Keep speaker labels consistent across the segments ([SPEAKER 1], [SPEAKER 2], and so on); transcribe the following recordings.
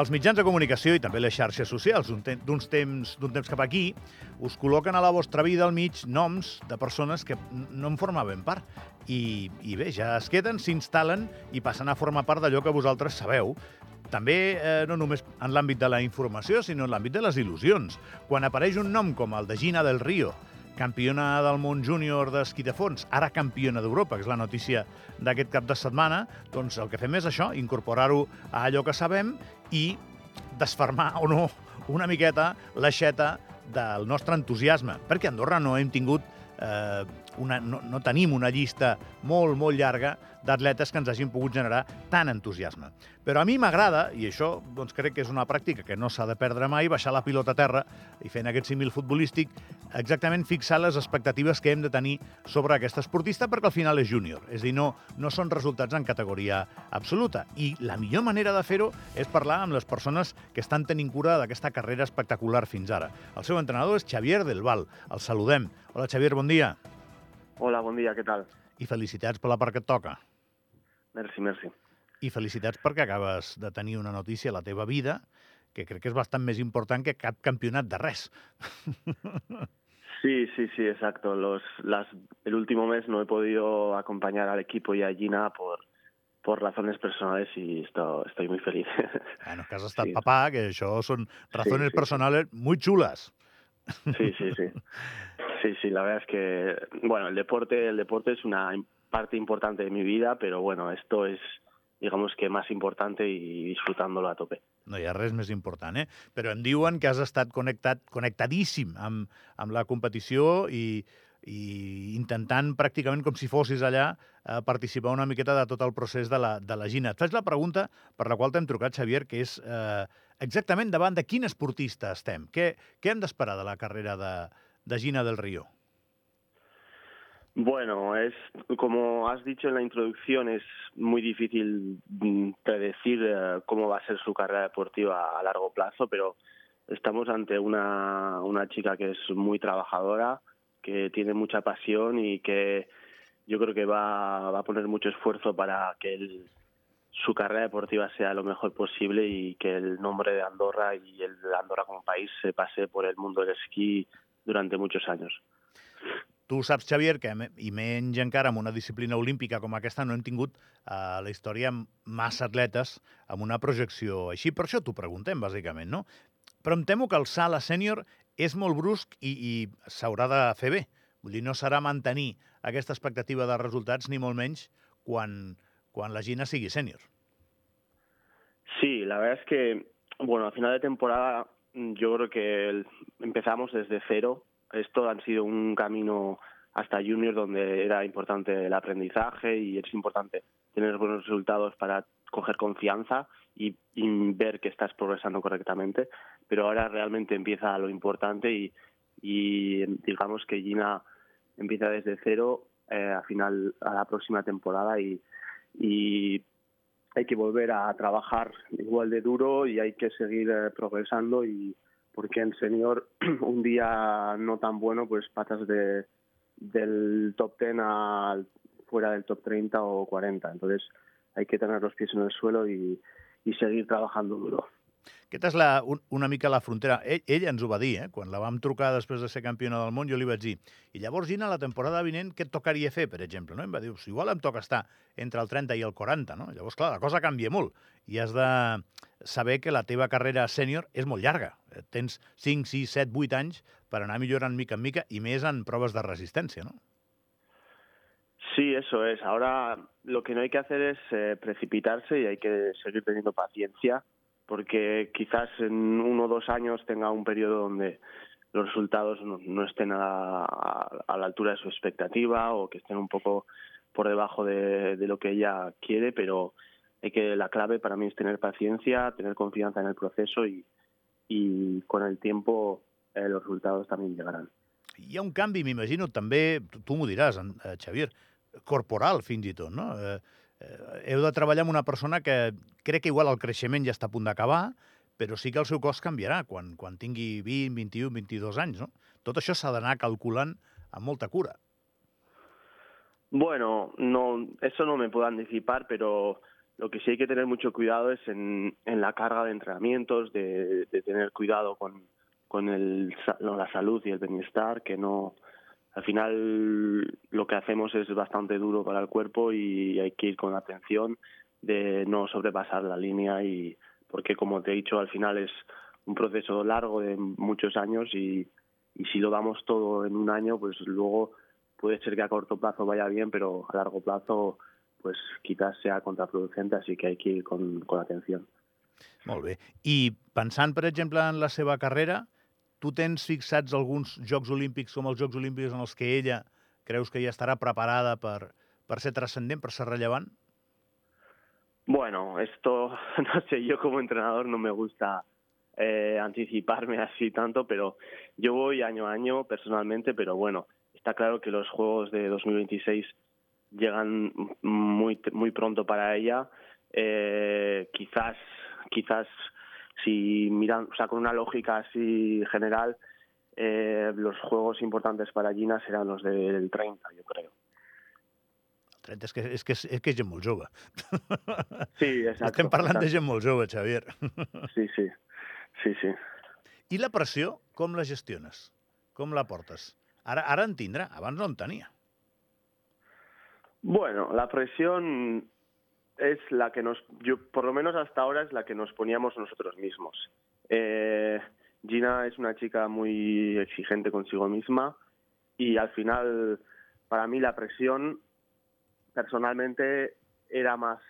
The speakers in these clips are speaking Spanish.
[SPEAKER 1] Els mitjans de comunicació i també les xarxes socials d'un temps, temps, temps cap aquí us col·loquen a la vostra vida al mig noms de persones que no en formaven part. I, i bé, ja es queden, s'instal·len i passen a formar part d'allò que vosaltres sabeu. També eh, no només en l'àmbit de la informació, sinó en l'àmbit de les il·lusions. Quan apareix un nom com el de Gina del Río, campiona del món júnior d'esquí de fons, ara campiona d'Europa, que és la notícia d'aquest cap de setmana, doncs el que fem és això, incorporar-ho a allò que sabem i desfermar o no una miqueta l'aixeta del nostre entusiasme, perquè a Andorra no hem tingut eh, una, no, no tenim una llista molt, molt llarga d'atletes que ens hagin pogut generar tant entusiasme. Però a mi m'agrada, i això doncs, crec que és una pràctica que no s'ha de perdre mai, baixar la pilota a terra i fent aquest símil futbolístic, exactament fixar les expectatives que hem de tenir sobre aquest esportista perquè al final és júnior. És dir, no, no són resultats en categoria absoluta. I la millor manera de fer-ho és parlar amb les persones que estan tenint cura d'aquesta carrera espectacular fins ara. El seu entrenador és Xavier Del Val. El saludem. Hola, Xavier, bon dia.
[SPEAKER 2] Hola, bon dia, què tal?
[SPEAKER 1] I felicitats per la part que et toca.
[SPEAKER 2] Merci, merci.
[SPEAKER 1] I felicitats perquè acabes de tenir una notícia a la teva vida que crec que és bastant més important que cap campionat de res.
[SPEAKER 2] Sí, sí, sí, exacto. Los, las, el último mes no he podido acompañar al equipo y a Gina por, por razones personales y esto, estoy muy feliz.
[SPEAKER 1] Bueno, que has estat sí. papà, que això són razones sí, sí, personales sí. muy chulas.
[SPEAKER 2] Sí, sí, sí. Sí, sí, la verdad es que, bueno, el deporte, el deporte es una parte importante de mi vida, pero bueno, esto es, digamos que más importante i disfrutándolo a tope.
[SPEAKER 1] No hi ha res més important, eh? Però em diuen que has estat connectat, connectadíssim amb, amb la competició i, i intentant pràcticament com si fossis allà a participar una miqueta de tot el procés de la, de la Gina. Et faig la pregunta per la qual t'hem trucat, Xavier, que és eh, exactament davant de quin esportista estem? Què, què hem d'esperar de la carrera de, de del Río?
[SPEAKER 2] Bueno, es como has dicho en la introducción, es muy difícil mm, predecir eh, cómo va a ser su carrera deportiva a largo plazo, pero estamos ante una, una chica que es muy trabajadora, que tiene mucha pasión y que yo creo que va, va a poner mucho esfuerzo para que el, su carrera deportiva sea lo mejor posible y que el nombre de Andorra y el Andorra como país se pase por el mundo del esquí durante muchos años.
[SPEAKER 1] Tu saps, Xavier, que i menys encara amb una disciplina olímpica com aquesta no hem tingut a eh, la història massa atletes amb una projecció així. Per això t'ho preguntem, bàsicament, no? Però em temo que el salt a sènior és molt brusc i, i s'haurà de fer bé. Vull dir, no serà mantenir aquesta expectativa de resultats, ni molt menys, quan, quan la Gina sigui sènior.
[SPEAKER 2] Sí, la verdad es que, bueno, a final de temporada yo creo que empezamos desde cero. Esto ha sido un camino hasta junior donde era importante el aprendizaje y es importante tener buenos resultados para coger confianza y, ver que estás progresando correctamente. Pero ahora realmente empieza lo importante y, digamos que Gina empieza desde cero eh, a final a la próxima temporada y hay que volver a trabajar igual de duro y hay que seguir eh, progresando y porque en senior un día no tan bueno pues pasas de del top 10 a fuera del top 30 o 40 entonces hay que tener los pies en el suelo y seguir trabajando duro.
[SPEAKER 1] Aquesta és la, un, una mica la frontera. Ell, ella ens ho va dir, eh? quan la vam trucar després de ser campiona del món, jo li vaig dir, i llavors, Gina, la temporada vinent, què et tocaria fer, per exemple? No? Em va dir, si igual em toca estar entre el 30 i el 40, no? Llavors, clar, la cosa canvia molt, i has de saber que la teva carrera sènior és molt llarga. Tens 5, 6, 7, 8 anys per anar millorant mica en mica, i més en proves de resistència, no?
[SPEAKER 2] Sí, eso es. Ahora lo que no hay que hacer es eh, precipitarse y hay que seguir teniendo paciencia porque quizás en uno o dos años tenga un periodo donde los resultados no, no estén a, a, a, la altura de su expectativa o que estén un poco por debajo de, de, lo que ella quiere, pero hay que la clave para mí es tener paciencia, tener confianza en el proceso y, y con el tiempo eh, los resultados también llegarán.
[SPEAKER 1] Hi ha un canvi, m'imagino, també, tu, m'ho diràs, eh, Xavier, corporal fins i tot, no? Eh, heu de treballar amb una persona que crec que igual el creixement ja està a punt d'acabar, però sí que el seu cos canviarà quan, quan tingui 20, 21, 22 anys, no? Tot això s'ha d'anar calculant amb molta cura.
[SPEAKER 2] Bueno, no, eso no me puedo anticipar, pero Lo que sí hay que tener mucho cuidado es en, la carga de entrenamientos, de, tener cuidado con, la salud y el bienestar, que no, al final lo que hacemos es bastante duro para el cuerpo y hay que ir con atención de no sobrepasar la línea y porque como te he dicho al final es un proceso largo de muchos años y, y si lo damos todo en un año pues luego puede ser que a corto plazo vaya bien pero a largo plazo pues quizás sea contraproducente así que hay que ir con, atención.
[SPEAKER 1] Molt bé. I pensant, per en la seva carrera, tu tens fixats alguns Jocs Olímpics com els Jocs Olímpics en els que ella creus que ja estarà preparada per, per ser trascendent, per ser rellevant?
[SPEAKER 2] Bueno, esto, no sé, yo como entrenador no me gusta eh, anticiparme así tanto, pero yo voy año a año personalmente, pero bueno, está claro que los Juegos de 2026 llegan muy, muy pronto para ella. Eh, quizás, quizás si miran, o sea, con una lógica así general, eh, los juegos importantes para Gina serán los del 30, yo creo.
[SPEAKER 1] 30 és que, és que, és que és gent molt jove.
[SPEAKER 2] Sí, exacte.
[SPEAKER 1] Estem parlant
[SPEAKER 2] exacte.
[SPEAKER 1] de gent molt jove, Xavier.
[SPEAKER 2] Sí, sí, sí, sí.
[SPEAKER 1] I la pressió, com la gestiones? Com la portes? Ara, ara en tindrà, abans no en tenia.
[SPEAKER 2] Bueno, la presión es la que nos, yo, por lo menos hasta ahora es la que nos poníamos nosotros mismos. Eh, Gina es una chica muy exigente consigo misma y al final, para mí la presión personalmente era más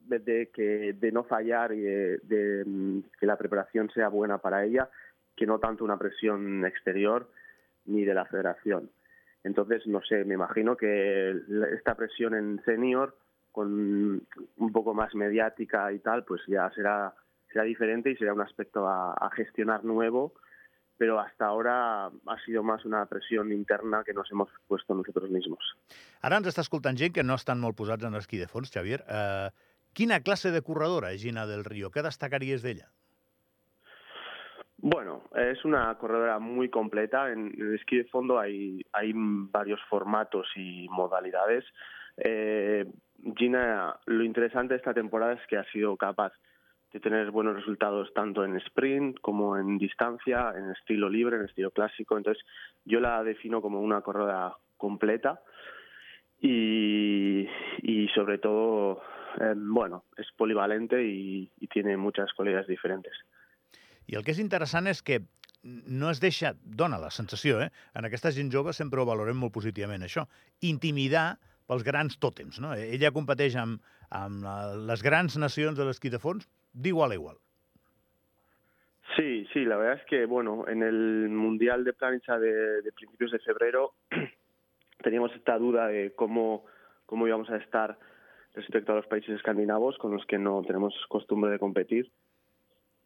[SPEAKER 2] de, que de no fallar y de, de, mm, que la preparación sea buena para ella, que no tanto una presión exterior ni de la federación. Entonces, no sé, me imagino que esta presión en senior, con un poco más mediática y tal, pues ya será, será diferente y será un aspecto a, a gestionar nuevo, pero hasta ahora ha sido más una presión interna que nos hemos puesto nosotros mismos.
[SPEAKER 1] Ara ens està escoltant gent que no estan molt posats en esquí de fons, Xavier. Uh, quina classe de corredora és Gina del Río? Què destacaries d'ella?
[SPEAKER 2] Bueno, es una corredora muy completa. En el esquí de fondo hay, hay varios formatos y modalidades. Eh, Gina, lo interesante de esta temporada es que ha sido capaz de tener buenos resultados tanto en sprint como en distancia, en estilo libre, en estilo clásico. Entonces, yo la defino como una corredora completa y, sobre todo, eh, bueno, es polivalente y, tiene muchas cualidades diferentes.
[SPEAKER 1] I el que és interessant és que no es deixa, dona la sensació, eh? en aquesta gent jove sempre ho valorem molt positivament, això, pels grans tòtems. No? Ella competeix amb, amb la- les grans nacions de l'esquí de fons d'igual a igual.
[SPEAKER 2] Sí, sí, la verdad es que, bueno, en el Mundial de Plancha de, de principios de febrero teníamos esta duda de cómo, cómo íbamos a estar respecto a los países escandinavos con los que no tenemos costumbre de competir.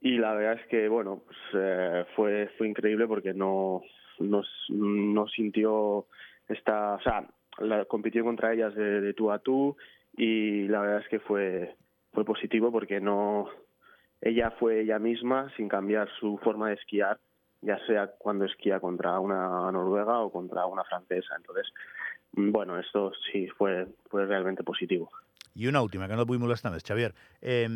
[SPEAKER 2] Y la verdad es que, bueno, pues, eh, fue, fue increíble porque no, nos, no sintió esta, o sea, la, compitió contra ellas de, tú a tú y la verdad es que fue, fue positivo porque no, ella fue ella misma sin cambiar su forma de esquiar, ya sea cuando esquía contra una noruega o contra una francesa. Entonces, bueno, esto sí fue, fue realmente positivo.
[SPEAKER 1] I una última, que no vull molestar més, Xavier. Eh,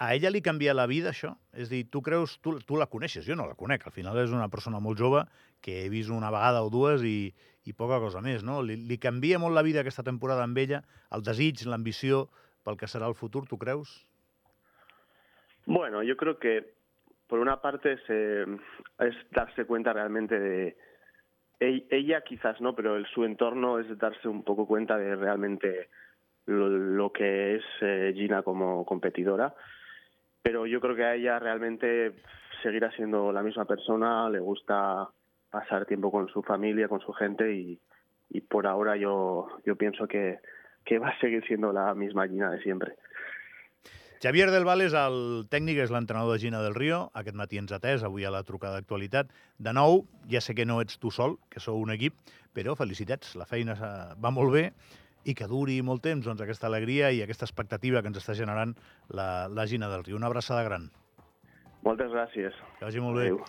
[SPEAKER 1] a ella li canvia la vida, això? És dir, tu creus, tu, tu la coneixes, jo no la conec, al final és una persona molt jove que he vist una vegada o dues i, i poca cosa més, no? Li, li canvia molt la vida aquesta temporada amb ella, el desig, l'ambició pel que serà el futur, tu creus?
[SPEAKER 2] Bueno, yo creo que por una parte se, es darse cuenta realmente de e- ella quizás no, pero el, su entorno es darse un poco cuenta de realmente lo, lo que es eh, Gina como competidora. Pero yo creo que a ella realmente seguirá siendo la misma persona, le gusta pasar tiempo con su familia, con su gente y, y por ahora yo, yo pienso que, que va a seguir siendo la misma Gina de siempre.
[SPEAKER 1] Xavier Del Val és el tècnic, és l'entrenador de Gina del Río. Aquest matí ens ha atès, avui a la trucada d'actualitat. De nou, ja sé que no ets tu sol, que sou un equip, però felicitats, la feina va molt bé i que duri molt temps doncs, aquesta alegria i aquesta expectativa que ens està generant la, la Gina del Río. Una abraçada gran.
[SPEAKER 2] Moltes gràcies.
[SPEAKER 1] Que vagi molt bé.
[SPEAKER 2] Adéu.